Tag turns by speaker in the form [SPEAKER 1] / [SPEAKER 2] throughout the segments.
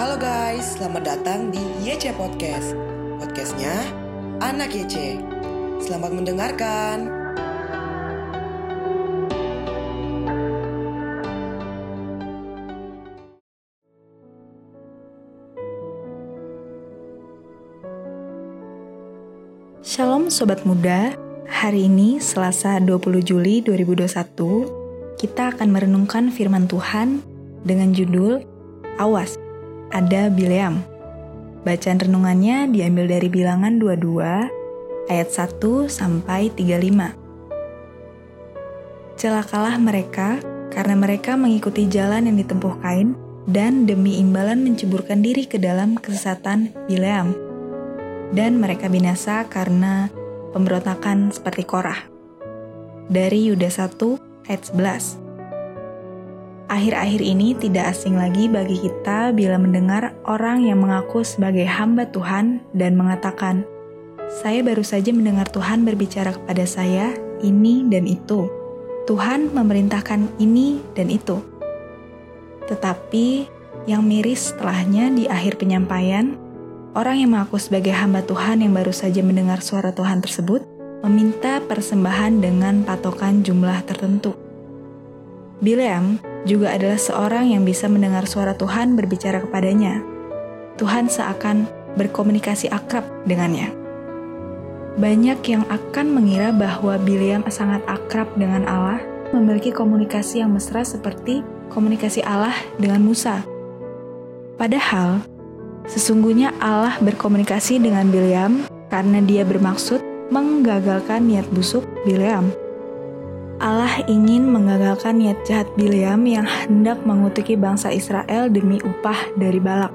[SPEAKER 1] Halo guys, selamat datang di YC Podcast. Podcastnya Anak YC. Selamat mendengarkan.
[SPEAKER 2] Shalom Sobat Muda, hari ini Selasa 20 Juli 2021, kita akan merenungkan firman Tuhan dengan judul Awas, ada Bileam. Bacaan renungannya diambil dari bilangan 22 ayat 1 sampai 35. Celakalah mereka karena mereka mengikuti jalan yang ditempuh Kain dan demi imbalan menceburkan diri ke dalam kesesatan Bileam dan mereka binasa karena pemberontakan seperti Korah. Dari Yuda 1 ayat 11. Akhir-akhir ini tidak asing lagi bagi kita bila mendengar orang yang mengaku sebagai hamba Tuhan dan mengatakan, "Saya baru saja mendengar Tuhan berbicara kepada saya ini dan itu. Tuhan memerintahkan ini dan itu." Tetapi yang miris setelahnya di akhir penyampaian, orang yang mengaku sebagai hamba Tuhan yang baru saja mendengar suara Tuhan tersebut meminta persembahan dengan patokan jumlah tertentu. Bileam juga adalah seorang yang bisa mendengar suara Tuhan berbicara kepadanya. Tuhan seakan berkomunikasi akrab dengannya. Banyak yang akan mengira bahwa Bileam sangat akrab dengan Allah, memiliki komunikasi yang mesra seperti komunikasi Allah dengan Musa. Padahal, sesungguhnya Allah berkomunikasi dengan Bileam karena dia bermaksud menggagalkan niat busuk Bileam. Allah ingin menggagalkan niat jahat Bileam yang hendak mengutuki bangsa Israel demi upah dari Balak.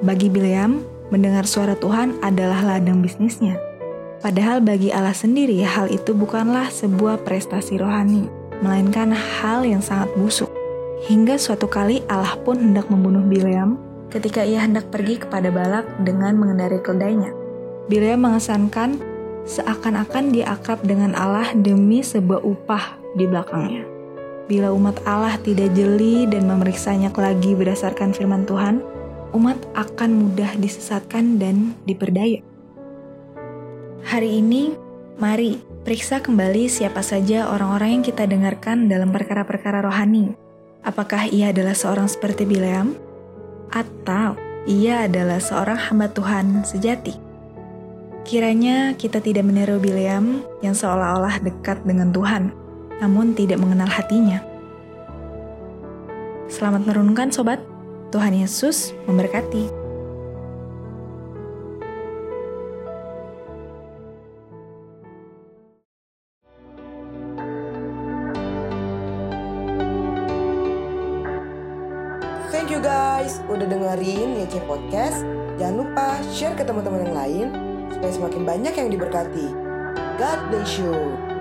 [SPEAKER 2] Bagi Bileam, mendengar suara Tuhan adalah ladang bisnisnya. Padahal bagi Allah sendiri hal itu bukanlah sebuah prestasi rohani, melainkan hal yang sangat busuk. Hingga suatu kali Allah pun hendak membunuh Bileam ketika ia hendak pergi kepada Balak dengan mengendarai keledainya. Bileam mengesankan seakan-akan dia akrab dengan Allah demi sebuah upah di belakangnya. Bila umat Allah tidak jeli dan memeriksanya lagi berdasarkan firman Tuhan, umat akan mudah disesatkan dan diperdaya. Hari ini, mari periksa kembali siapa saja orang-orang yang kita dengarkan dalam perkara-perkara rohani. Apakah ia adalah seorang seperti Bileam? Atau ia adalah seorang hamba Tuhan sejati? Kiranya kita tidak meniru Bileam yang seolah-olah dekat dengan Tuhan, namun tidak mengenal hatinya. Selamat merenungkan sobat, Tuhan Yesus memberkati.
[SPEAKER 1] Thank you guys udah dengerin YC Podcast. Jangan lupa share ke teman-teman yang lain supaya semakin banyak yang diberkati. God bless you.